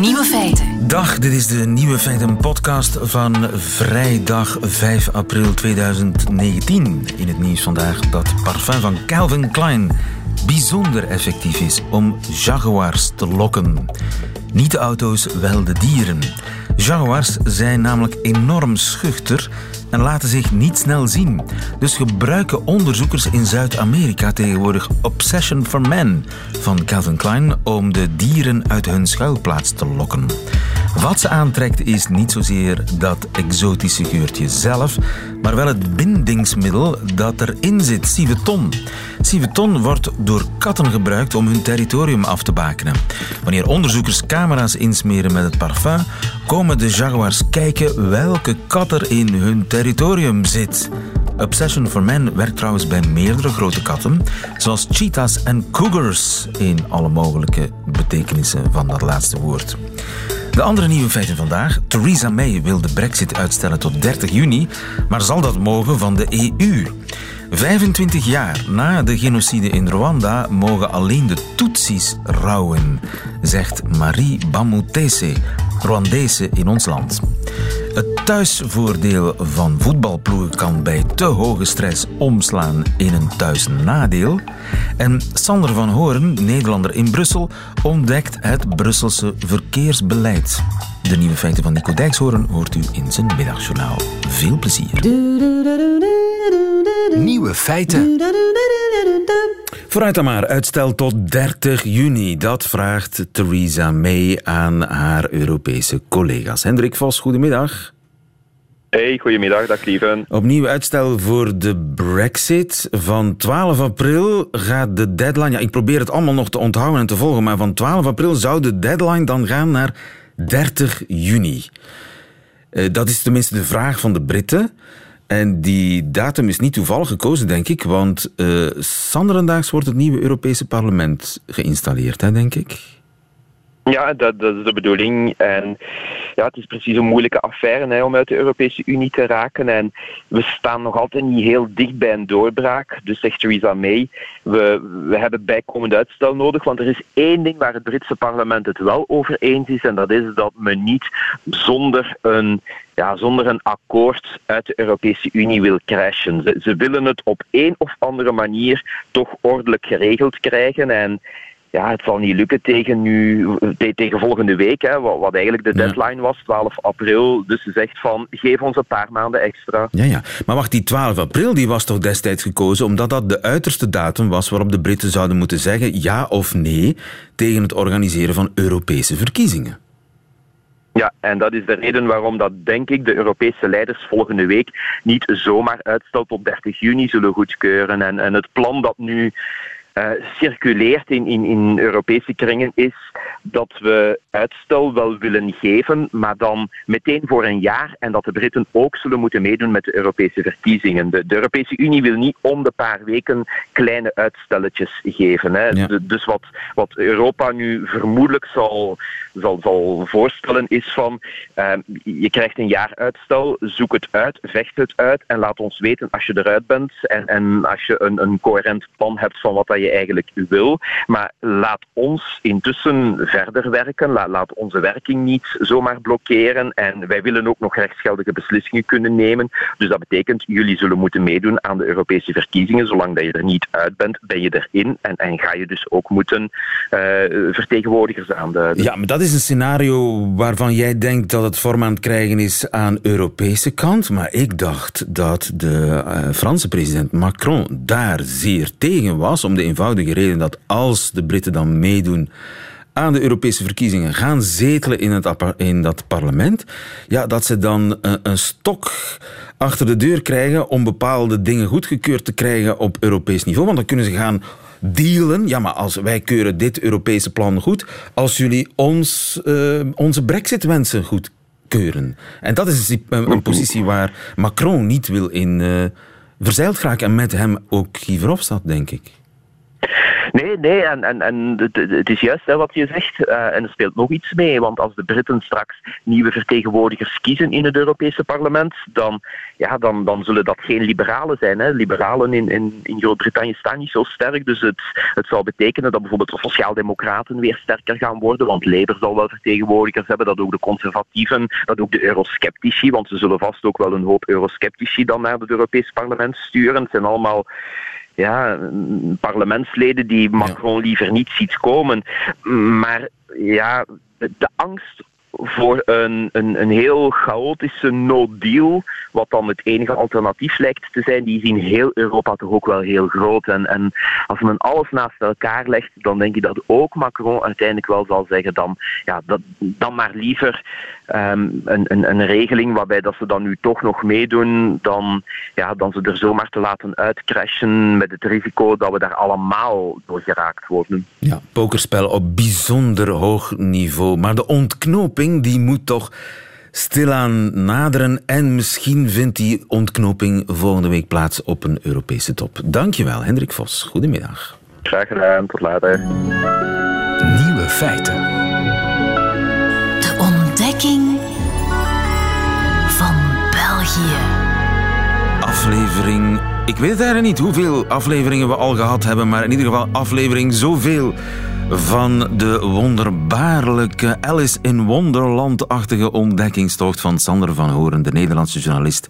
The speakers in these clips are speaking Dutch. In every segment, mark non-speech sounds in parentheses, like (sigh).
Nieuwe feiten. Dag, dit is de Nieuwe Feiten podcast van vrijdag 5 april 2019. In het nieuws vandaag dat parfum van Calvin Klein bijzonder effectief is om jaguars te lokken. Niet de auto's, wel de dieren. Jaguars zijn namelijk enorm schuchter en laten zich niet snel zien. Dus gebruiken onderzoekers in Zuid-Amerika tegenwoordig Obsession for Men van Calvin Klein om de dieren uit hun schuilplaats te lokken. Wat ze aantrekt is niet zozeer dat exotische geurtje zelf, maar wel het bindingsmiddel dat erin zit, civeton. Civeton wordt door katten gebruikt om hun territorium af te bakenen. Wanneer onderzoekers camera's insmeren met het parfum, komen de jaguars kijken welke kat er in hun territorium zit. Obsession for Men werkt trouwens bij meerdere grote katten, zoals cheetahs en cougars, in alle mogelijke betekenissen van dat laatste woord. De andere nieuwe feiten vandaag. Theresa May wil de brexit uitstellen tot 30 juni, maar zal dat mogen van de EU. 25 jaar na de genocide in Rwanda mogen alleen de Tutsis rouwen, zegt Marie Bamutese, Rwandese in ons land. Het thuisvoordeel van voetbalploegen kan bij te hoge stress omslaan in een thuisnadeel. En Sander van Hoorn, Nederlander in Brussel, ontdekt het Brusselse verkeersbeleid. De nieuwe feiten van Nico Dijkshoorn hoort u in zijn middagjournaal. Veel plezier. Nieuwe feiten. Vooruit dan maar, uitstel tot 30 juni. Dat vraagt Theresa May aan haar Europese collega's. Hendrik Vos, goedemiddag. Hey, goedemiddag, dag lieven. Opnieuw uitstel voor de Brexit. Van 12 april gaat de deadline. Ja, ik probeer het allemaal nog te onthouden en te volgen, maar van 12 april zou de deadline dan gaan naar 30 juni. Uh, dat is tenminste de vraag van de Britten. En die datum is niet toevallig gekozen, denk ik, want uh, zanderendaags wordt het nieuwe Europese parlement geïnstalleerd, hè, denk ik. Ja, dat, dat, is de bedoeling. En ja, het is precies een moeilijke affaire hè, om uit de Europese Unie te raken. En we staan nog altijd niet heel dicht bij een doorbraak. Dus zegt Theresa May, we, we hebben bijkomend uitstel nodig. Want er is één ding waar het Britse parlement het wel over eens is. En dat is dat men niet zonder een ja, zonder een akkoord uit de Europese Unie wil crashen. Ze, ze willen het op een of andere manier toch ordelijk geregeld krijgen. En ja, het zal niet lukken tegen, nu, tegen volgende week, hè, wat, wat eigenlijk de deadline was, 12 april. Dus ze zegt van, geef ons een paar maanden extra. Ja, ja. Maar wacht, die 12 april die was toch destijds gekozen omdat dat de uiterste datum was waarop de Britten zouden moeten zeggen ja of nee tegen het organiseren van Europese verkiezingen. Ja, en dat is de reden waarom dat, denk ik, de Europese leiders volgende week niet zomaar uitstel tot 30 juni zullen goedkeuren. En, en het plan dat nu circuleert in, in, in Europese kringen is dat we uitstel wel willen geven, maar dan meteen voor een jaar en dat de Britten ook zullen moeten meedoen met de Europese verkiezingen. De, de Europese Unie wil niet om de paar weken kleine uitstelletjes geven. Hè. dus wat, wat Europa nu vermoedelijk zal, zal, zal voorstellen is van uh, je krijgt een jaar uitstel, zoek het uit, vecht het uit en laat ons weten als je eruit bent en, en als je een, een coherent plan hebt van wat dat je eigenlijk wil. Maar laat ons intussen verder werken. Laat, onze werking niet zomaar blokkeren. En wij willen ook nog rechtsgeldige beslissingen kunnen nemen. Dus dat betekent, jullie zullen moeten meedoen aan de Europese verkiezingen. Zolang dat je er niet uit bent, ben je erin. En, en ga je dus ook moeten uh, vertegenwoordigers aanduiden. Ja, maar dat is een scenario waarvan jij denkt dat het vorm aan het krijgen is aan Europese kant. Maar ik dacht dat de uh, Franse president Macron daar zeer tegen was om de eenvoudige reden dat als de Britten dan meedoen aan de Europese verkiezingen, gaan zetelen in, het, in dat parlement, ja, dat ze dan een, een stok achter de deur krijgen om bepaalde dingen goedgekeurd te krijgen op Europees niveau. Want dan kunnen ze gaan dealen. Ja, maar als wij keuren dit Europese plan goed, als jullie ons, uh, onze brexit-wensen goedkeuren. En dat is een, een, positie waar Macron niet wil in verzeild geraken. En met hem ook Guy Verhofstadt, denk ik. Nee, nee, en, het, is juist hè, wat je zegt. Uh, en er speelt nog iets mee, want als de Britten straks nieuwe vertegenwoordigers kiezen in het Europese parlement, dan, ja, dan, dan zullen dat geen liberalen zijn. Hè. Liberalen in, in, in Groot-Brittannië staan niet zo sterk, dus het, het zou betekenen dat bijvoorbeeld de sociaaldemocraten weer sterker gaan worden, want Labour zal wel vertegenwoordigers hebben, dat ook de conservatieven, dat ook de eurosceptici, want ze zullen vast ook wel een hoop eurosceptici dan naar het Europese parlement sturen. Het zijn allemaal ja, parlementsleden die Macron liever niet ziet komen. Maar ja, de angst voor een, een, een heel chaotische no-deal, wat dan het enige alternatief lijkt te zijn, die in heel Europa toch ook wel heel groot. En, en als men alles naast elkaar legt, dan denk ik dat ook Macron uiteindelijk wel zal zeggen dan, ja, dan maar liever um, een, een, een regeling waarbij dat ze dan nu toch nog meedoen, dan, ja, dan ze er zomaar te laten uitcrashen met het risico dat we daar allemaal door geraakt worden. Ja, pokerspel op bijzonder hoog niveau. Maar de ontknoping die moet toch stilaan naderen en misschien vindt die ontknoping volgende week plaats op een Europese top. Dankjewel, Hendrik Vos. Goedemiddag. Graag gedaan, tot later. Nieuwe feiten. van België. Aflevering. Ik weet eigenlijk niet hoeveel afleveringen we al gehad hebben, maar in ieder geval aflevering zoveel van de wonderbaarlijke Alice in Wonderland-achtige ontdekkingstocht van Sander van Horen, de Nederlandse journalist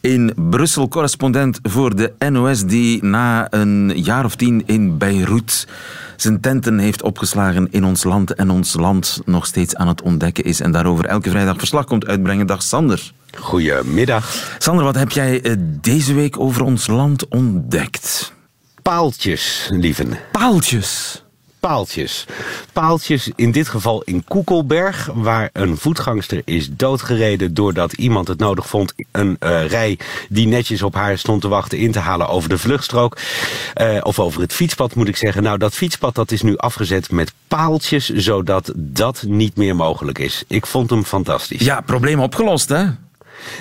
in Brussel, correspondent voor de NOS, die na een jaar of tien in Beirut zijn tenten heeft opgeslagen in ons land en ons land nog steeds aan het ontdekken is en daarover elke vrijdag verslag komt uitbrengen. Dag Sander. Goedemiddag. Sander, wat heb jij eh, deze week over ons land ontdekt? Paaltjes, lieven. Paaltjes? Paaltjes. Paaltjes in dit geval in Koekelberg, waar een voetgangster is doodgereden doordat iemand het nodig vond een uh, rij die netjes op haar stond te wachten in te halen over de vluchtstrook. Uh, of over het fietspad moet ik zeggen. Nou, dat fietspad dat is nu afgezet met paaltjes, zodat dat niet meer mogelijk is. Ik vond hem fantastisch. Ja, probleem opgelost hè?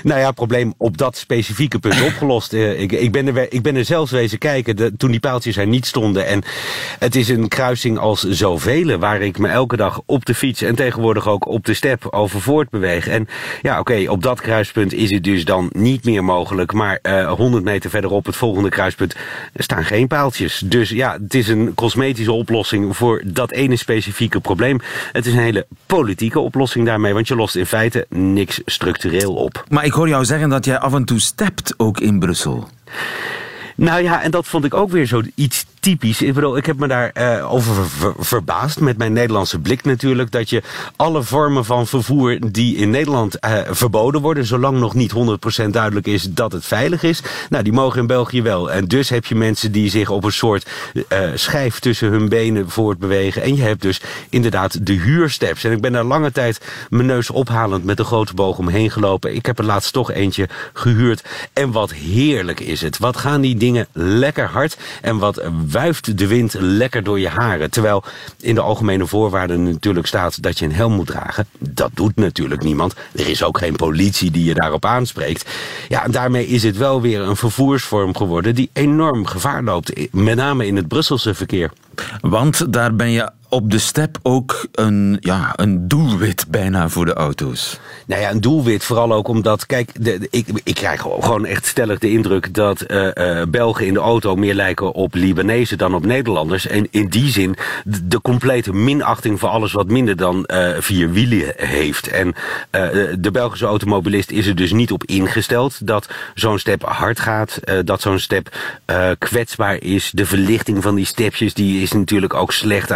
Nou ja, probleem op dat specifieke punt (clears throat) opgelost. Uh, ik, ik, ben er, ik ben er zelfs wezen kijken de, toen die paaltjes er niet stonden. En het is een kruising als zoveel, waar ik me elke dag op de fiets en tegenwoordig ook op de step over voortbeweeg. En ja, oké, op dat kruispunt is het dus dan niet meer mogelijk. Maar uh, eh, 100 meter verderop, het volgende kruispunt, staan geen paaltjes. Dus ja, het is een cosmetische oplossing voor dat ene specifieke probleem. Het is een hele politieke oplossing daarmee, want je lost in feite niks structureel op. Maar ik hoor jou zeggen dat jij af en toe stept ook in Brussel. Nou ja, en dat vond ik ook weer zo iets typisch. Ik bedoel, ik heb me daar uh, over verbaasd met mijn Nederlandse blik natuurlijk. Dat je alle vormen van vervoer die in Nederland uh, verboden worden, zolang nog niet 100% duidelijk is dat het veilig is, nou die mogen in België wel. En dus heb je mensen die zich op een soort uh, schijf tussen hun benen voortbewegen. En je hebt dus inderdaad de huursteps. En ik ben daar lange tijd mijn neus ophalend met een grote boog omheen gelopen. Ik heb er laatst toch eentje gehuurd. En wat heerlijk is het. Wat gaan die dingen lekker hard. En wat wuift de wind lekker door je haren. Terwijl in de algemene voorwaarden natuurlijk staat dat je een helm moet dragen. Dat doet natuurlijk niemand. Er is ook geen politie die je daarop aanspreekt. Ja, en daarmee is het wel weer een vervoersvorm geworden die enorm gevaar loopt. Met name in het Brusselse verkeer. Want daar ben je op de step ook een, ja, een doelwit bijna voor de auto's. Nou ja, een doelwit vooral ook omdat, kijk, de, ik, ik krijg gewoon echt stellig de indruk dat uh, Belgen in de auto meer lijken op Libanezen dan op Nederlanders. En in die zin de, complete minachting voor alles wat minder dan uh, vier wielen heeft. En de Belgische automobilist is er dus niet op ingesteld dat zo'n step hard gaat, dat zo'n step kwetsbaar is. De verlichting van die stepjes die is natuurlijk ook slecht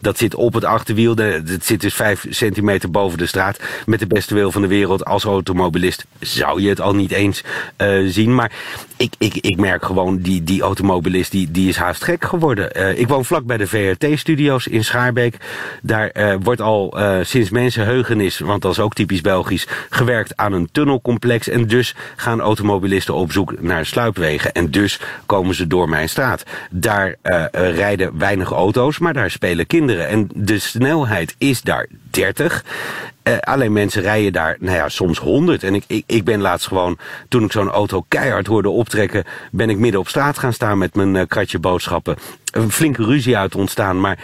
Dat zit op het achterwiel. Dat zit dus vijf centimeter boven de straat. Met de beste wil van de wereld als automobilist zou je het al niet eens uh, zien. Maar ik, ik, ik merk gewoon, die, die automobilist die, die is haast gek geworden. Uh, ik woon vlak bij de VRT-studio's in Schaarbeek. Daar uh, wordt al sinds mensenheugenis, want dat is ook typisch Belgisch, gewerkt aan een tunnelcomplex. En dus gaan automobilisten op zoek naar sluipwegen. En dus komen ze door mijn straat. Daar rijden weinig auto's, maar daar spelen kinderen. En de snelheid is daar 30. Uh, alleen mensen rijden daar, nou ja, soms 100. En ik, ik, ik ben laatst gewoon, toen ik zo'n auto keihard hoorde optrekken, ben ik midden op straat gaan staan met mijn uh, kratje boodschappen. Een flinke ruzie uit ontstaan. Maar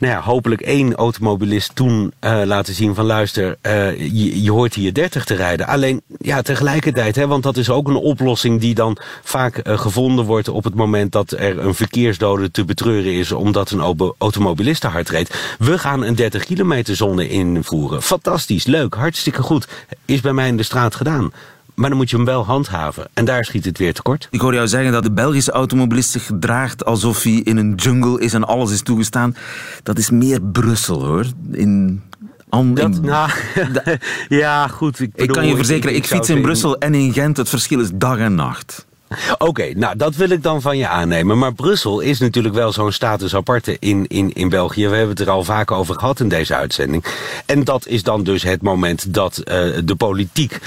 nou ja, hopelijk één automobilist toen uh, laten zien van luister, uh, je, je hoort hier 30 te rijden. Alleen ja, tegelijkertijd, hè, want dat is ook een oplossing die dan vaak uh, gevonden wordt op het moment dat er een verkeersdode te betreuren is omdat een automobilist te hard reed. We gaan een 30 kilometer zone invoeren. Fantastisch, leuk, hartstikke goed. Is bij mij in de straat gedaan. Maar dan moet je hem wel handhaven. En daar schiet het weer tekort. Ik hoor jou zeggen dat de Belgische automobilist zich gedraagt alsof hij in een jungle is en alles is toegestaan. Dat is meer Brussel hoor. In dat, nou, (laughs) (laughs) ja, goed. Ik, bedoel, ik kan je verzekeren, ik, ik fiets in Brussel en in Gent. Het verschil is dag en nacht. (laughs) Oké, nou dat wil ik dan van je aannemen. Maar Brussel is natuurlijk wel zo'n status aparte in, in, in België. We hebben het er al vaak over gehad in deze uitzending. En dat is dan dus het moment dat uh, de politiek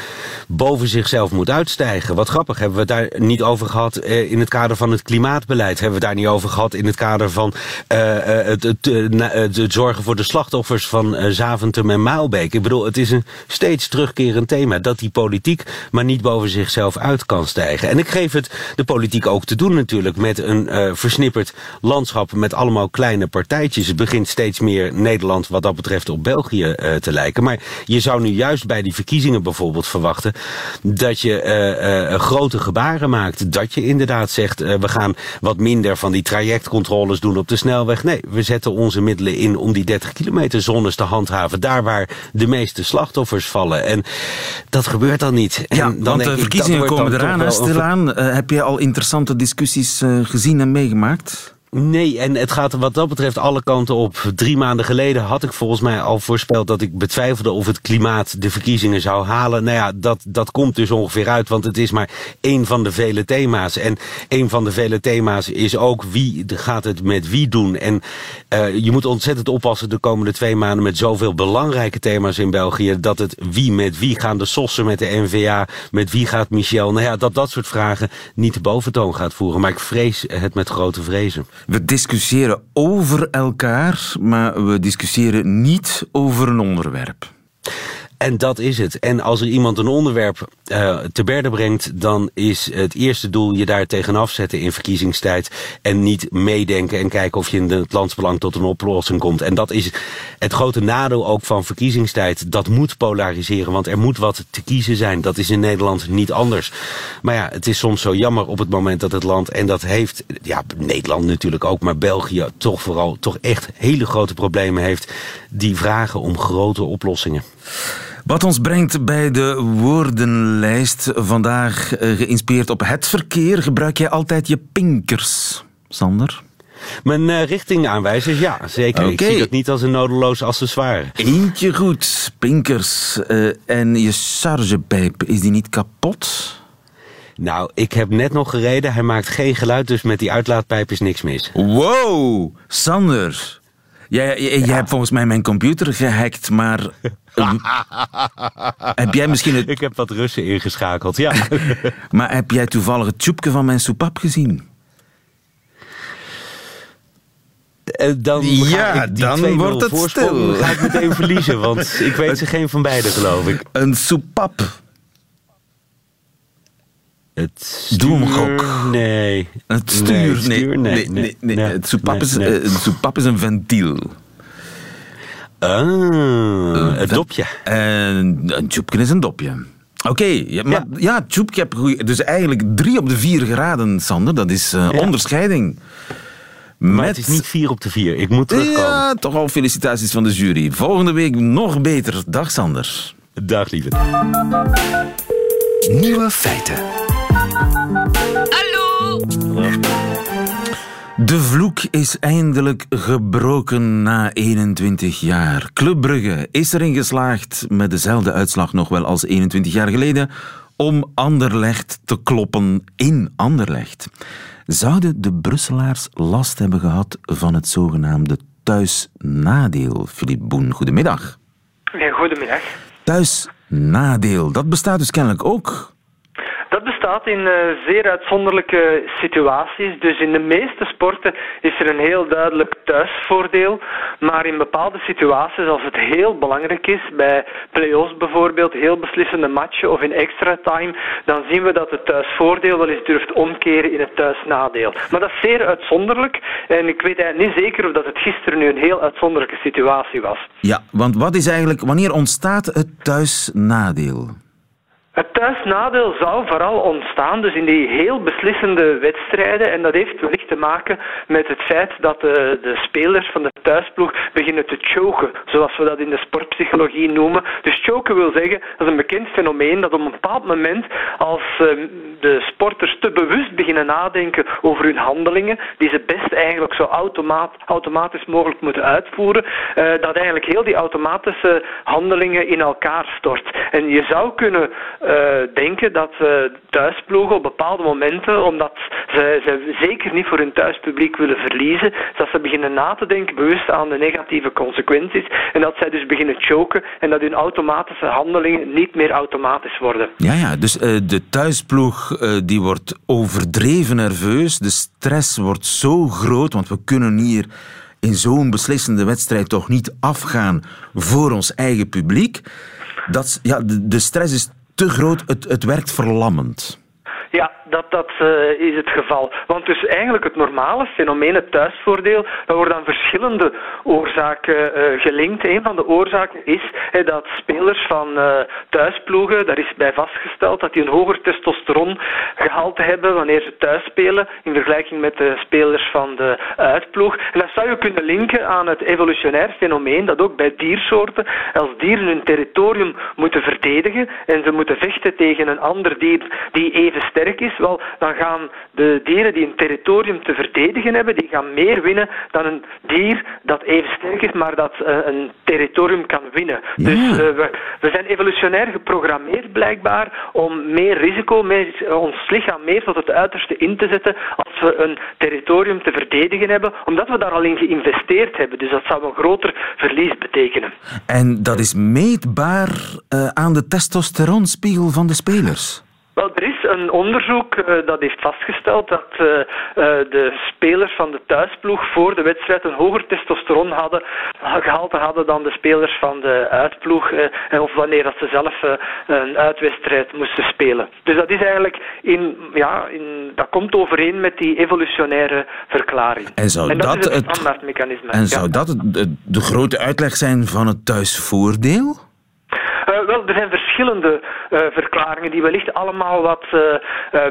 boven zichzelf moet uitstijgen. Wat grappig, hebben we daar niet over gehad in het kader van het klimaatbeleid? Hebben we daar niet over gehad in het kader van het, het, het, zorgen voor de slachtoffers van Zaventem en Maalbeek? Ik bedoel, het is een steeds terugkerend thema dat die politiek maar niet boven zichzelf uit kan stijgen. En ik geef het de politiek ook te doen natuurlijk. Met een uh, versnipperd landschap met allemaal kleine partijtjes. Het begint steeds meer Nederland wat dat betreft op België uh, te lijken. Maar je zou nu juist bij die verkiezingen bijvoorbeeld verwachten... dat je uh, grote gebaren maakt. Dat je inderdaad zegt, we gaan wat minder van die trajectcontroles doen op de snelweg. Nee, we zetten onze middelen in om die 30 kilometer zones te handhaven. Daar waar de meeste slachtoffers vallen. En dat gebeurt dan niet. En ja, dan want de verkiezingen komen eraan, stilaan. Uh, heb je al interessante discussies uh, gezien en meegemaakt? Nee, en het gaat wat dat betreft alle kanten op. Drie maanden geleden had ik volgens mij al voorspeld dat ik betwijfelde of het klimaat de verkiezingen zou halen. Nou ja, dat, dat komt dus ongeveer uit, want het is maar één van de vele thema's. En één van de vele thema's is ook wie gaat het met wie doen. En uh, je moet ontzettend oppassen de komende twee maanden met zoveel belangrijke thema's in België. Dat het wie met wie gaan de sossen met de NVA, met wie gaat Michel. Nou ja, dat dat soort vragen niet de boventoon gaat voeren. Maar ik vrees het met grote vrezen. We discussiëren over elkaar, maar we discussiëren niet over een onderwerp. En dat is het. En als er iemand een onderwerp uh, te berden brengt, dan is het eerste doel je daar tegenaf zetten in verkiezingstijd. En niet meedenken en kijken of je in het landsbelang tot een oplossing komt. En dat is het grote nadeel ook van verkiezingstijd. Dat moet polariseren, want er moet wat te kiezen zijn. Dat is in Nederland niet anders. Maar ja, het is soms zo jammer op het moment dat het land, en dat heeft, ja, Nederland natuurlijk ook, maar België toch vooral, toch echt hele grote problemen heeft. Die vragen om grote oplossingen. Wat ons brengt bij de woordenlijst. Vandaag eh, geïnspireerd op het verkeer. Gebruik jij altijd je pinkers, Sander? Mijn uh, richtingaanwijzers, ja, zeker. Okay. Ik zie dat niet als een nodeloos accessoire. Eentje goed, pinkers. Uh, en je chargepijp, is die niet kapot? Nou, ik heb net nog gereden. Hij maakt geen geluid, dus met die uitlaatpijp is niks mis. Wow, Sander. Jij, jij, jij hebt volgens mij mijn computer gehackt, maar... (laughs) heb jij misschien het... Ik heb wat Russen ingeschakeld, ja. (laughs) maar heb jij toevallig het tjoepje van mijn soepap gezien? Uh, dan ja, dan wordt het stil. ga ik meteen verliezen, want (laughs) ik weet ze geen van beide, geloof ik. Een soepap. Het stuur, Nee. Het stuur, nee. nee, nee, nee, Het soepap is, uh, soepap is een ventiel. Ah, een dopje. En een tjoepje is een dopje. Oké, okay, ja, maar ja, tjoepje heb goeie, Dus eigenlijk drie op de vier geraden, Sander. Dat is uh, ja. onderscheiding. Maar het is niet vier op de vier. Ik moet terugkomen. Ja, toch al felicitaties van de jury. Volgende week nog beter. Dag Sander. Dag lieve. Nieuwe feiten. De vloek is eindelijk gebroken na 21 jaar. Club Brugge is erin geslaagd, met dezelfde uitslag nog wel als 21 jaar geleden, om Anderlecht te kloppen in Anderlecht. Zouden de Brusselaars last hebben gehad van het zogenaamde thuisnadeel? Filip Boen, goedemiddag. Goedemiddag. Thuisnadeel, dat bestaat dus kennelijk ook Dat bestaat in uh, zeer uitzonderlijke situaties. Dus in de meeste sporten is er een heel duidelijk thuisvoordeel. Maar in bepaalde situaties, als het heel belangrijk is, bij play-offs bijvoorbeeld, heel beslissende matchen of in extra time, dan zien we dat het thuisvoordeel wel eens durft omkeren in het thuisnadeel. Maar dat is zeer uitzonderlijk. En ik weet eigenlijk niet zeker of dat het gisteren nu een heel uitzonderlijke situatie was. Ja, want wat is eigenlijk, wanneer ontstaat het thuisnadeel? Het thuisnadeel zou vooral ontstaan dus in die heel beslissende wedstrijden. En dat heeft wellicht te maken met het feit dat de, de spelers van de thuisploeg beginnen te choken, zoals we dat in de sportpsychologie noemen. Dus choken wil zeggen, dat is een bekend fenomeen, dat op een bepaald moment als ehm, de sporters te bewust beginnen nadenken over hun handelingen, die ze best eigenlijk zo automatisch mogelijk moeten uitvoeren, uh, dat eigenlijk heel die automatische handelingen in elkaar stort. En je zou kunnen uh, denken dat uh, thuisploegen op bepaalde momenten, omdat ze, ze zeker niet voor hun thuispubliek willen verliezen, dat ze beginnen na te denken bewust aan de negatieve consequenties en dat zij dus beginnen choken en dat hun automatische handelingen niet meer automatisch worden. Ja, ja dus de thuisploeg die wordt overdreven nerveus, de stress wordt zo groot, want we kunnen hier in zo'n beslissende wedstrijd toch niet afgaan voor ons eigen publiek. Dat, ja, de, de stress is te groot, het, het werkt verlammend. Ja, dat, dat uh, is het geval. Want dus eigenlijk het normale fenomeen, het thuisvoordeel, dat wordt aan verschillende oorzaken uh, gelinkt. Een van de oorzaken is dat spelers van uh, thuisploegen, daar is bij vastgesteld dat die een hoger testosterongehalte hebben wanneer ze thuis spelen in vergelijking met de spelers van de uitploeg. En dat zou je kunnen linken aan het evolutionair fenomeen dat ook bij diersoorten, als dieren hun territorium moeten verdedigen en ze moeten vechten tegen een ander dier die even sterk is, wel, dan gaan de dieren die een territorium te verdedigen hebben, die gaan meer winnen dan een dier dat even sterk is, maar dat uh, een territorium kan winnen. Ja. Dus uh, we, we, zijn evolutionair geprogrammeerd blijkbaar om meer risico, meer, uh, ons lichaam meer tot het uiterste in te zetten als we een territorium te verdedigen hebben, omdat we daar al in geïnvesteerd hebben. Dus dat zou een groter verlies betekenen. En dat is meetbaar aan de testosteronspiegel van de spelers? Wel, er is een onderzoek uh, dat heeft vastgesteld dat uh, uh, de spelers van de thuisploeg voor de wedstrijd een hoger testosteron hadden, gehalte hadden dan de spelers van de uitploeg, of wanneer dat ze zelf een uitwedstrijd moesten spelen. Dus dat is eigenlijk in, ja, in, dat komt overeen met die evolutionaire verklaring. En, zou en dat, dat is het standaardmechanisme. En zou dat de grote uitleg zijn van het thuisvoordeel? Er zijn verschillende uh, verklaringen die wellicht allemaal wat uh,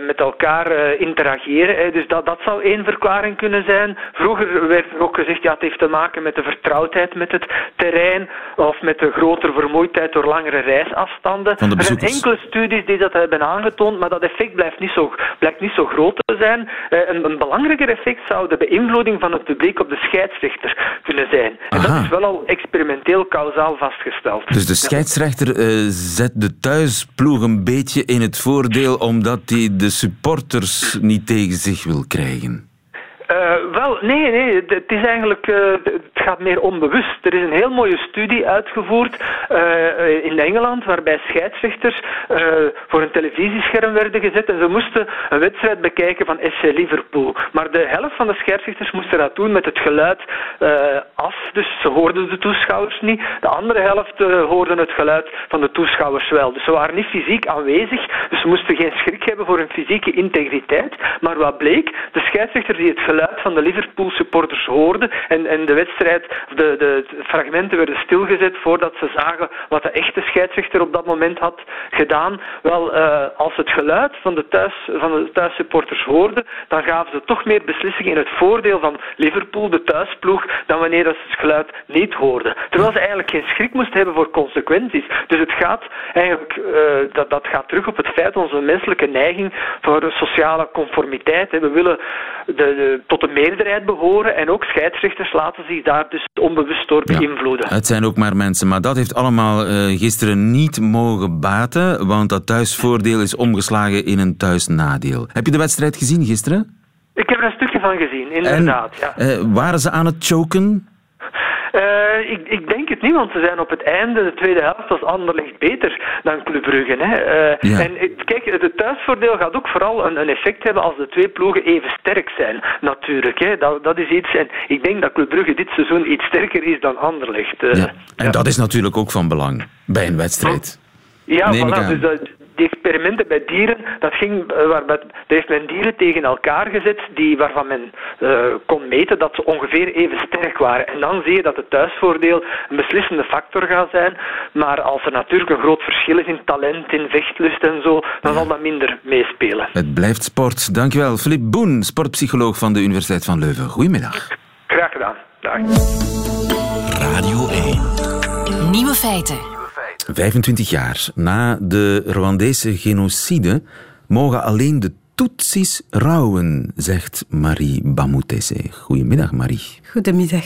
met elkaar interageren. Hè. Dus dat, dat zou één verklaring kunnen zijn. Vroeger werd er ook gezegd, ja, het heeft te maken met de vertrouwdheid met het terrein of met de grotere vermoeidheid door langere reisafstanden. er zijn enkele studies die dat hebben aangetoond, maar dat effect blijft niet zo, blijkt niet zo groot te zijn. Een, een, belangrijker effect zou de beïnvloeding van het publiek op de scheidsrechter kunnen zijn. En Aha. dat is wel al experimenteel kausaal vastgesteld. Dus de scheidsrechter uh, zet de thuisploeg een beetje in het voordeel omdat hij de supporters niet tegen zich wil krijgen? Uh, wel, nee, nee. Het is eigenlijk, uh, het gaat meer onbewust. Er is een heel mooie studie uitgevoerd uh, in Engeland, waarbij scheidsrechters voor een televisiescherm werden gezet en ze moesten een wedstrijd bekijken van SC Liverpool. Maar de helft van de scheidsrechters moesten dat doen met het geluid af, dus ze hoorden de toeschouwers niet. De andere helft hoorden het geluid van de toeschouwers wel. Dus ze waren niet fysiek aanwezig, dus ze moesten geen schrik hebben voor hun fysieke integriteit. Maar wat bleek, de scheidsrechter die het geluid geluid van de Liverpool supporters hoorden en, en de wedstrijd, de, de fragmenten werden stilgezet voordat ze zagen wat de echte scheidsrechter op dat moment had gedaan. Wel, uh, als het geluid van de, thuis, van de thuissupporters hoorden, dan gaven ze toch meer beslissingen in het voordeel van Liverpool, de thuisploeg, dan wanneer ze het geluid niet hoorden. Terwijl ze eigenlijk geen schrik moesten hebben voor consequenties. Dus het gaat eigenlijk, uh, dat, dat gaat terug op het feit onze menselijke neiging voor sociale conformiteit. We willen de tot de meerderheid behoren. En ook scheidsrechters laten zich daar dus onbewust door beïnvloeden. Ja, het zijn ook maar mensen, maar dat heeft allemaal uh, gisteren niet mogen baten, want dat thuisvoordeel is omgeslagen in een thuisnadeel. Heb je de wedstrijd gezien gisteren? Ik heb er een stukje van gezien, inderdaad. En, ja. Uh, waren ze aan het choken? Uh, ik, ik, denk het niet, want ze zijn op het einde, de tweede helft was Anderlecht beter dan Club Brugge. Hè. Uh, En kijk, het thuisvoordeel gaat ook vooral een, een, effect hebben als de twee ploegen even sterk zijn, natuurlijk. Hè. Dat, dat is iets, en ik denk dat Club Brugge dit seizoen iets sterker is dan Anderlecht. Uh, ja. En dat is natuurlijk ook van belang bij een wedstrijd. Ja, voilà, dus dat, die experimenten bij dieren, dat ging, eh, waar daar heeft men dieren tegen elkaar gezet die, waarvan men uh, kon meten dat ze ongeveer even sterk waren. En dan zie je dat het thuisvoordeel een beslissende factor gaat zijn. Maar als er natuurlijk een groot verschil is in talent, in vechtlust en zo, dan zal dat minder meespelen. Het blijft sport. Dankjewel. Filip Boen, sportpsycholoog van de Universiteit van Leuven. Goedemiddag. Graag gedaan. Dag. Radio 1. Nieuwe feiten. 25 jaar na de Rwandese genocide mogen alleen de Tutsis rouwen, zegt Marie Bamutese. Goedemiddag, Marie. Goedemiddag.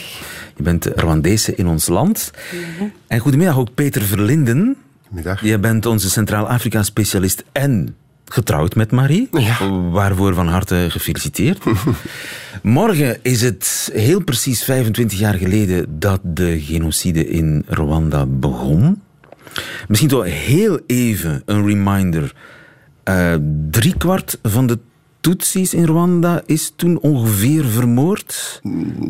Je bent Rwandese in ons land. En goedemiddag ook Peter Verlinden. Goedemiddag. Je bent onze Centraal-Afrika-specialist en getrouwd met Marie. Ja. Waarvoor van harte gefeliciteerd. (laughs) Morgen is het heel precies 25 jaar geleden dat de genocide in Rwanda begon. Misschien toch heel even een reminder. Uh, driekwart van de Tutsis in Rwanda is toen ongeveer vermoord?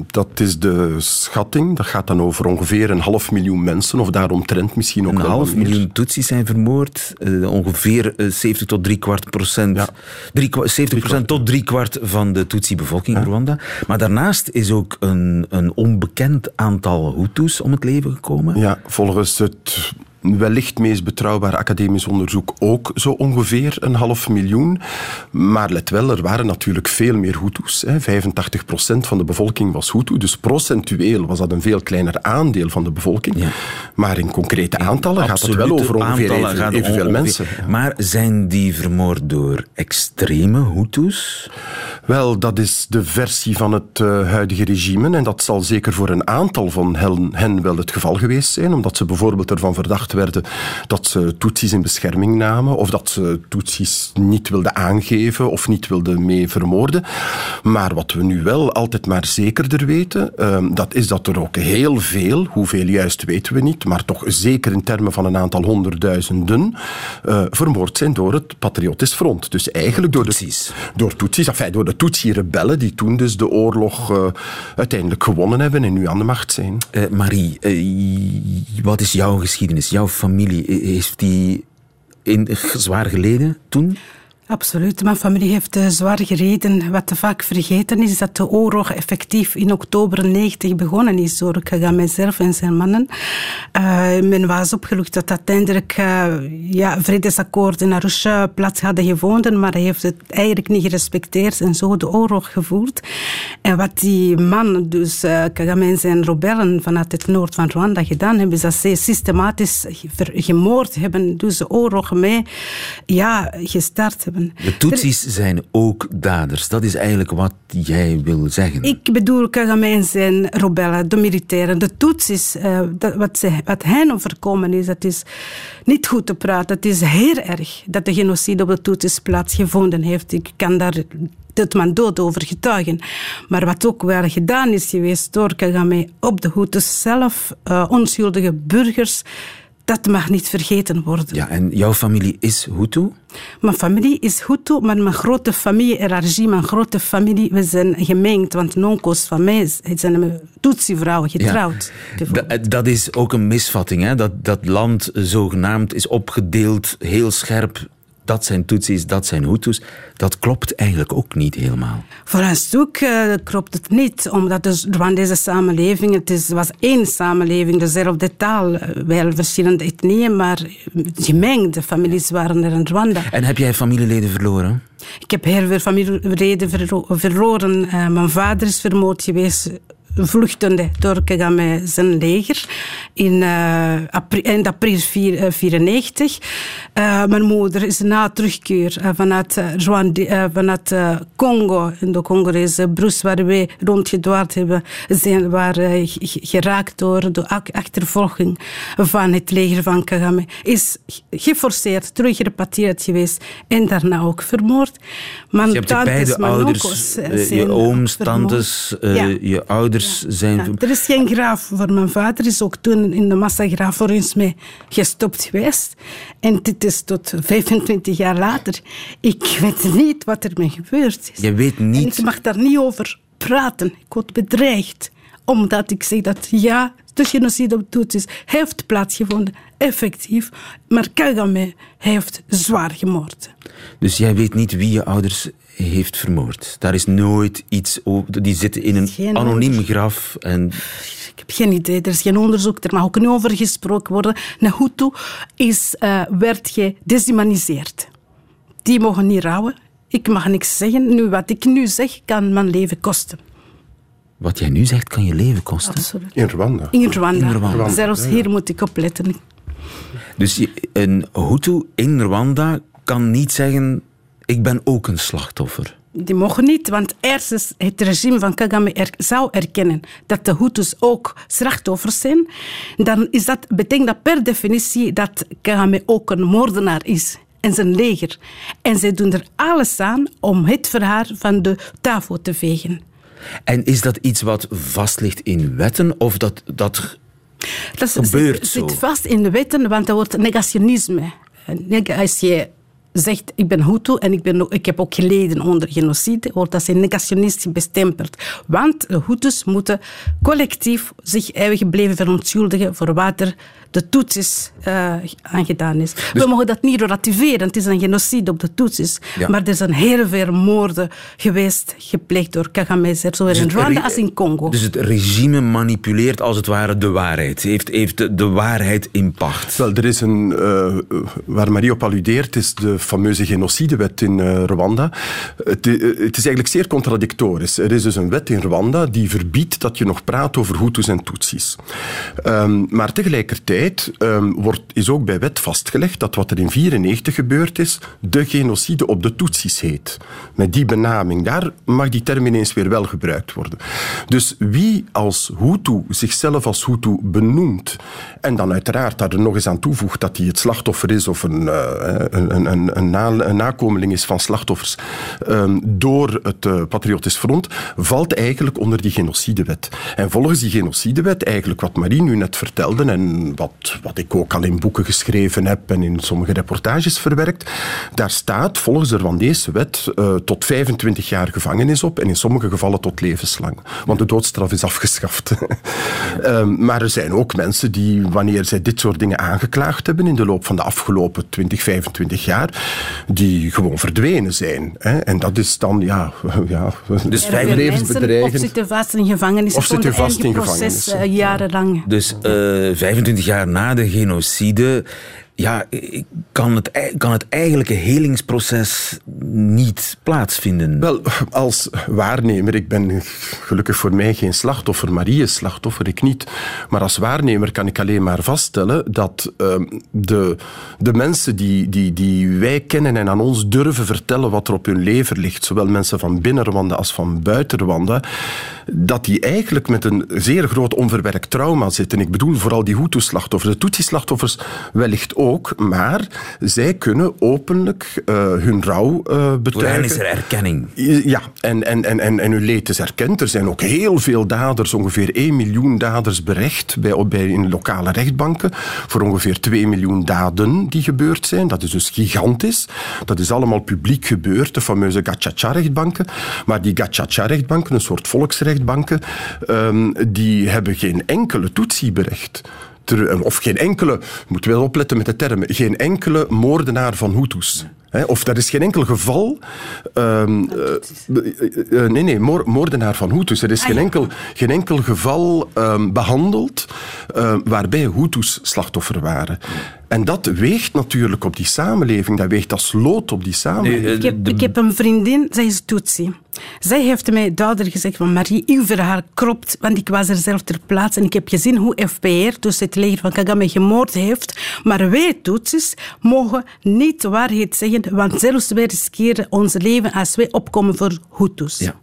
Dat is de schatting. Dat gaat dan over ongeveer een half miljoen mensen, of daaromtrent misschien ook een wel Een half miljoen Tutsis zijn vermoord. Uh, ongeveer 70 tot drie kwart procent. Ja. Drie, 70 procent tot drie kwart van de Tutsi-bevolking in Rwanda. Maar daarnaast is ook een, een onbekend aantal Hutus om het leven gekomen. Ja, volgens het wellicht meest betrouwbare academisch onderzoek ook zo ongeveer een half miljoen. Maar let wel, er waren natuurlijk veel meer Hutus. Hè. 85% van de bevolking was Hutu, dus procentueel was dat een veel kleiner aandeel van de bevolking. Ja. Maar in concrete aantallen gaat het wel over ongeveer even, evenveel mensen. Maar zijn die vermoord door extreme Hutus? Wel, dat is de versie van het uh, huidige regime en dat zal zeker voor een aantal van hen, hen wel het geval geweest zijn, omdat ze bijvoorbeeld ervan verdacht werden dat ze Tutsis in bescherming namen of dat ze Tutsis niet wilden aangeven of niet wilden mee vermoorden. Maar wat we nu wel altijd maar zekerder weten, uh, dat is dat er ook heel veel, hoeveel juist weten we niet, maar toch zeker in termen van een aantal honderdduizenden, uh, vermoord zijn door het Patriotisch Front. Dus eigenlijk door Tutsis. de, door Tutsis, enfin, door de Tutsi-rebellen die toen dus de oorlog uh, uiteindelijk gewonnen hebben en nu aan de macht zijn. Marie, wat is jouw geschiedenis? Jouw familie, heeft die in, zwaar geleden toen? Absoluut. Mijn familie heeft uh, zwaar gereden. Wat te vaak vergeten is dat de oorlog effectief in oktober 90 begonnen is door Kagame zelf en zijn mannen. Uh, men was opgelucht dat uiteindelijk uh, ja, vredesakkoord in Arusha plaats hadden gevonden, maar hij heeft het eigenlijk niet gerespecteerd en zo de oorlog gevoerd. En wat die man, dus Kagame en zijn rebellen vanuit het noord van Rwanda gedaan hebben, is dat ze systematisch gemoord hebben, dus de oorlog mee ja, gestart hebben. De Tutsis zijn ook daders. Dat is eigenlijk wat jij wil zeggen. Ik bedoel, Kagame zijn rebellen, de militairen. De Tutsis, uh, dat, wat, ze, wat hen overkomen is, dat is niet goed te praten. Het is heel erg dat de genocide op de Tutsis plaatsgevonden heeft. Ik kan daar tot mijn dood over getuigen. Maar wat ook wel gedaan is geweest door Kagame op de Hutus zelf, uh, onschuldige burgers dat mag niet vergeten worden. Ja, en jouw familie is Hutu? Mijn familie is Hutu, maar mijn grote familie, mijn grote familie, we zijn gemengd. Want nonkos van mij zijn Tutsi-vrouwen getrouwd. Ja. Dat is ook een misvatting, hè? Dat, dat land zogenaamd is opgedeeld heel scherp dat zijn Tutsis, dat zijn Hutus. Dat klopt eigenlijk ook niet helemaal. Voor een stuk uh, klopt het niet, omdat de Rwandese samenleving, het is, was één samenleving, dezelfde taal, eh, wel verschillende etnieën, maar gemengde families waren er in Rwanda. En heb jij familieleden verloren? Ik heb heel veel familieleden verloren. Uh, mijn vader is vermoord geweest vluchtende door Kagame zijn leger in uh, april, eind april 1994. Uh, mijn moeder is na terugkeer vanuit, vanuit Congo, in de Congolese Bruce, waar wij rondgedwaald hebben, zijn, waren geraakt door de achtervolging van het leger van Kagame. Is geforceerd teruggerepatrieerd geweest en daarna ook vermoord. Mijn dus je hebt je beide ouders, je ooms, tantes, ja. je ouders ouders zijn... Ja, er is geen graaf voor mijn vader. is ook toen in de massagraaf voor ons mee gestopt geweest. En dit is tot 25 jaar later. Ik weet niet wat er mee gebeurd is. Je weet niet... En ik mag daar niet over praten. Ik word bedreigd. Omdat ik zeg dat ja, de genocide op Tutsis heeft plaatsgevonden. Effectief. Maar Kagame heeft zwaar gemoord. Dus jij weet niet wie je ouders heeft vermoord. Daar is nooit iets over. Die zitten in een anoniem graf. En... Ik heb geen idee. Er is geen onderzoek. Er mag ook niet over gesproken worden. Een Hutu is, uh, werd gedeshumaniseerd. Die mogen niet rouwen. Ik mag niks zeggen. Nu, wat ik nu zeg, kan mijn leven kosten. Wat jij nu zegt, kan je leven kosten? Absoluut. In Rwanda. In Rwanda. In Rwanda. Zelfs hier moet ik opletten. Dus een Hutu in Rwanda kan niet zeggen ik ben ook een slachtoffer. Die mogen niet, want eerst het regime van Kagame er, zou erkennen dat de Hutus ook slachtoffers zijn. Dan is dat, betekent dat per definitie dat Kagame ook een moordenaar is en zijn leger. En zij doen er alles aan om het verhaal van de tafel te vegen. En is dat iets wat vast ligt in wetten of dat, dat, dat gebeurt zit, zo? zit vast in de wetten, want dat wordt negationisme. Als je zegt ik ben Hutu en ik, ben, ik heb ook geleden onder genocide, wordt dat zijn negationistisch bestempeld. Want de Hutus moeten collectief zich eigen blijven verontschuldigen voor wat er de Tutsis uh, aangedaan is. Dus... We mogen dat niet relativeren. Het is een genocide op de Tutsis. Ja. Maar er zijn heel veel moorden geweest, gepleegd door Kagame, zowel dus in Rwanda als in Congo. Dus het regime manipuleert als het ware de waarheid. Heeft, heeft de, de waarheid in pacht. Wel, er is een, uh, waar Marie op alludeert, is de fameuze genocidewet in uh, Rwanda. Het, het, is eigenlijk zeer contradictorisch. Er is dus een wet in Rwanda die verbiedt dat je nog praat over Hutus en Tutsis. Um, maar tegelijkertijd um, wordt, is ook bij wet vastgelegd dat wat er in 1994 gebeurd is, de genocide op de Tutsis heet. Met die benaming, daar mag die term ineens weer wel gebruikt worden. Dus wie als Hutu zichzelf als Hutu benoemt en dan uiteraard daar nog eens aan toevoegt dat hij het slachtoffer is of een, uh, een, een, een, na, een, nakomeling is van slachtoffers um, door het uh, Patriotisch Front, valt eigenlijk onder die genocidewet. En volgens die genocidewet, eigenlijk wat Marie nu net vertelde en wat wat, ik ook al in boeken geschreven heb en in sommige reportages verwerkt, daar staat volgens de Rwandese wet uh, tot 25 jaar gevangenis op en in sommige gevallen tot levenslang. Want de doodstraf is afgeschaft. um, (laughs) maar er zijn ook mensen die, wanneer zij dit soort dingen aangeklaagd hebben in de loop van de afgelopen 20, 25 jaar, die gewoon verdwenen zijn. Hè? En dat is dan, ja... (laughs) ja dus (laughs) vijf levensbedreigend. Of zitten vast in gevangenis. Of zitten vast in gevangenis. Uh, jarenlang. Dus uh, 25 jaar na de genocide ja, kan het, kan het eigenlijke helingsproces niet plaatsvinden? Wel, als waarnemer, ik ben gelukkig voor mij geen slachtoffer, Marie is slachtoffer, ik niet. Maar als waarnemer kan ik alleen maar vaststellen dat uh, de, de mensen die, die, die wij kennen en aan ons durven vertellen wat er op hun lever ligt, zowel mensen van binnen Rwanda als van buiten Rwanda, dat die eigenlijk met een zeer groot onverwerkt trauma zitten. Ik bedoel vooral die Hutu-slachtoffers. De Tutsi-slachtoffers wellicht ook, maar zij kunnen openlijk uh, hun rouw uh, betuigen. Voor is er erkenning. Ja, en, en, en, en, en hun leed is erkend. Er zijn ook heel veel daders, ongeveer 1 miljoen daders berecht bij, bij, in lokale rechtbanken voor ongeveer 2 miljoen daden die gebeurd zijn. Dat is dus gigantisch. Dat is allemaal publiek gebeurd, de fameuze Gachacha-rechtbanken. Maar die Gachacha-rechtbanken, een soort volksrecht banken, um, die hebben geen enkele Tutsi-berecht. Of geen enkele, moet wel opletten met de termen, geen enkele moordenaar van Hutus. of er is geen enkel geval. Um, uh, nee, nee, moordenaar van Hutus. Er is geen, enkel, geen enkel geval um, behandeld waarbij Hutus slachtoffer waren. En dat weegt natuurlijk op die samenleving. Dat weegt als lood op die samenleving. Ik heb, ik heb een vriendin, zij is Tutsi. Zij heeft mij duidelijk gezegd van Marie, uw verhaal klopt, want ik was er zelf ter plaatse en ik heb gezien hoe FPR, dus het leger van Kagame, gemoord heeft. Maar wij Tutsis mogen niet de waarheid zeggen, want zelfs wij riskeren ons leven als wij opkomen voor Hutus. Ja.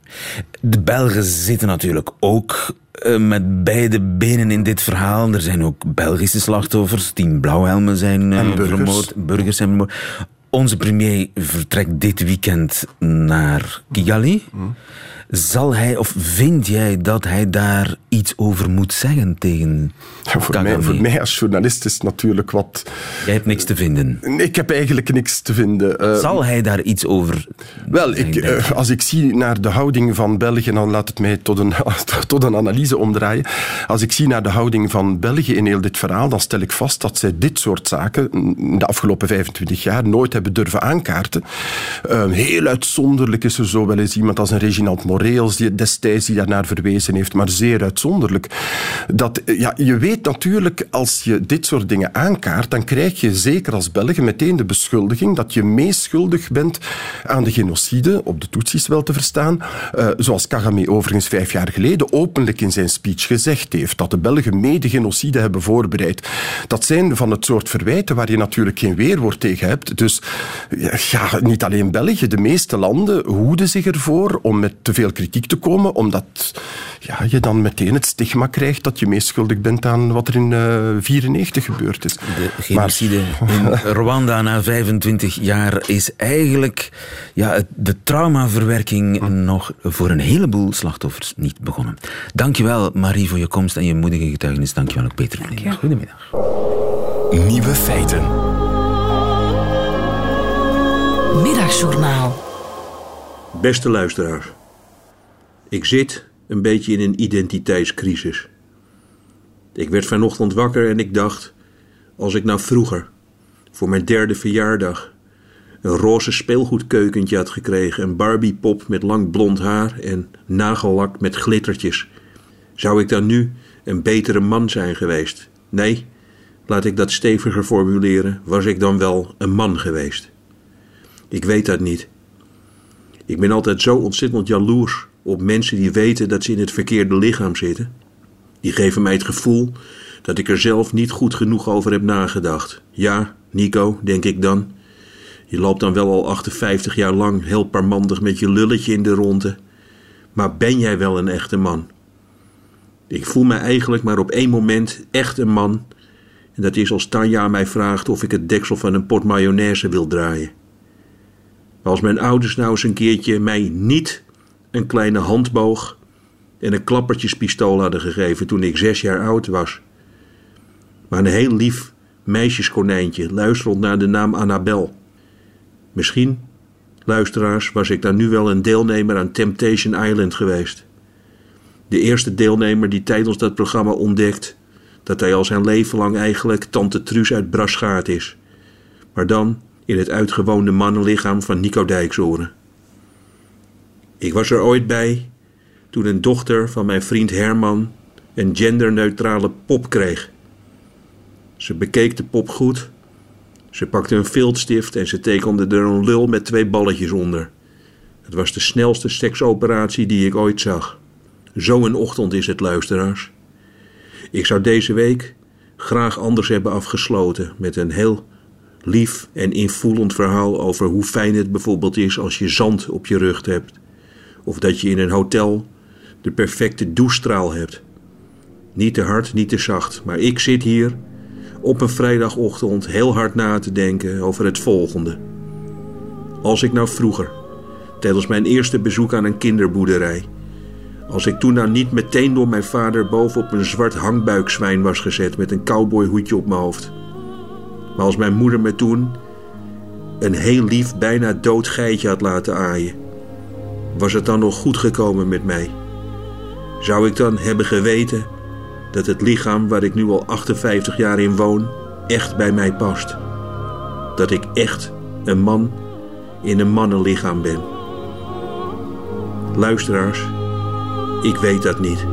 De Belgen zitten natuurlijk ook eh, met beide benen in dit verhaal. Er zijn ook Belgische slachtoffers. Tien blauwhelmen zijn uh, burgers. vermoord. Burgers zijn vermoord. Onze premier vertrekt dit weekend naar Kigali. Zal hij, of vind jij dat hij daar iets over moet zeggen tegen voor, mij, voor mij als journalist is natuurlijk wat... Jij hebt niks te vinden? Ik heb eigenlijk niks te vinden. Uh, Zal hij daar iets over Wel, ik, uh, als ik zie naar de houding van België, dan laat het mij tot een, (laughs) tot een analyse omdraaien. Als ik zie naar de houding van België in heel dit verhaal, dan stel ik vast dat zij dit soort zaken in de afgelopen 25 jaar nooit hebben durven aankaarten. Uh, heel uitzonderlijk is er zo wel eens iemand als een Reginald Moreels die destijds die daarnaar verwezen heeft, maar zeer uitzonderlijk. Dat, ja, je weet natuurlijk, als je dit soort dingen aankaart, dan krijg je zeker als Belgen meteen de beschuldiging dat je meeschuldig bent aan de genocide, op de Tutsis wel te verstaan, uh, zoals Kagame overigens vijf jaar geleden openlijk in zijn speech gezegd heeft, dat de Belgen mede genocide hebben voorbereid. Dat zijn van het soort verwijten waar je natuurlijk geen weerwoord tegen hebt. Dus ja, niet alleen België, de meeste landen hoeden zich ervoor om met te veel kritiek te komen, omdat ja, je dan meteen het stigma krijgt dat je meeschuldig bent aan wat er in 1994 uh, gebeurd is. De genocide in (laughs) Rwanda na 25 jaar is eigenlijk ja, de traumaverwerking hm. nog voor een heleboel slachtoffers niet begonnen. Dankjewel Marie voor je komst en je moedige getuigenis. Dankjewel ook Peter. Goedemiddag. Nieuwe feiten. Middagjournaal. Beste luisteraars. Ik zit een beetje in een identiteitscrisis. Ik werd vanochtend wakker en ik dacht: als ik nou vroeger, voor mijn derde verjaardag, een roze speelgoedkeukentje had gekregen, een Barbiepop met lang blond haar en nagellak met glittertjes, zou ik dan nu een betere man zijn geweest? Nee, laat ik dat steviger formuleren, was ik dan wel een man geweest? Ik weet dat niet. Ik ben altijd zo ontzettend jaloers op mensen die weten dat ze in het verkeerde lichaam zitten. Die geven mij het gevoel dat ik er zelf niet goed genoeg over heb nagedacht. Ja, Nico, denk ik dan. Je loopt dan wel al 58 jaar lang heel parmandig met je lulletje in de ronde. Maar ben jij wel een echte man? Ik voel mij eigenlijk maar op één moment echt een man. En dat is als Tanja mij vraagt of ik het deksel van een pot mayonaise wil draaien. Als mijn ouders nou eens een keertje mij niet een kleine handboog en een klappertjespistool hadden gegeven toen ik zes jaar oud was. Maar een heel lief meisjeskonijntje, luisterend naar de naam Annabel. Misschien, luisteraars, was ik dan nu wel een deelnemer aan Temptation Island geweest. De eerste deelnemer die tijdens dat programma ontdekt dat hij al zijn leven lang eigenlijk tante Truus uit Braschaat is. Maar dan in het uitgewoonde mannenlichaam van Nico Dijksoren. Ik was er ooit bij toen een dochter van mijn vriend Herman een genderneutrale pop kreeg. Ze bekeek de pop goed. Ze pakte een viltstift en ze tekende er een lul met twee balletjes onder. Het was de snelste seksoperatie die ik ooit zag. Zo een ochtend is het, luisteraars. Ik zou deze week graag anders hebben afgesloten met een heel lief en invoelend verhaal over hoe fijn het bijvoorbeeld is als je zand op je rug hebt. Of dat je in een hotel de perfecte douchestraal hebt. Niet te hard, niet te zacht, maar ik zit hier op een vrijdagochtend heel hard na te denken over het volgende. Als ik nou vroeger, tijdens mijn eerste bezoek aan een kinderboerderij, als ik toen nou niet meteen door mijn vader bovenop een zwart hangbuikzwijn was gezet met een cowboyhoedje op mijn hoofd. Maar als mijn moeder me toen een heel lief, bijna dood geitje had laten aaien, was het dan nog goed gekomen met mij? Zou ik dan hebben geweten dat het lichaam waar ik nu al 58 jaar in woon echt bij mij past? Dat ik echt een man in een mannenlichaam ben? Luisteraars, ik weet dat niet.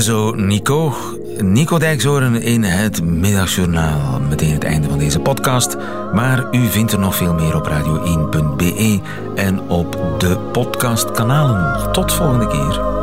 Zo Nico. Nico Dijkzoren in het Middagjournaal. Meteen het einde van deze podcast. Maar u vindt er nog veel meer op radio1.be en op de podcastkanalen. Tot volgende keer.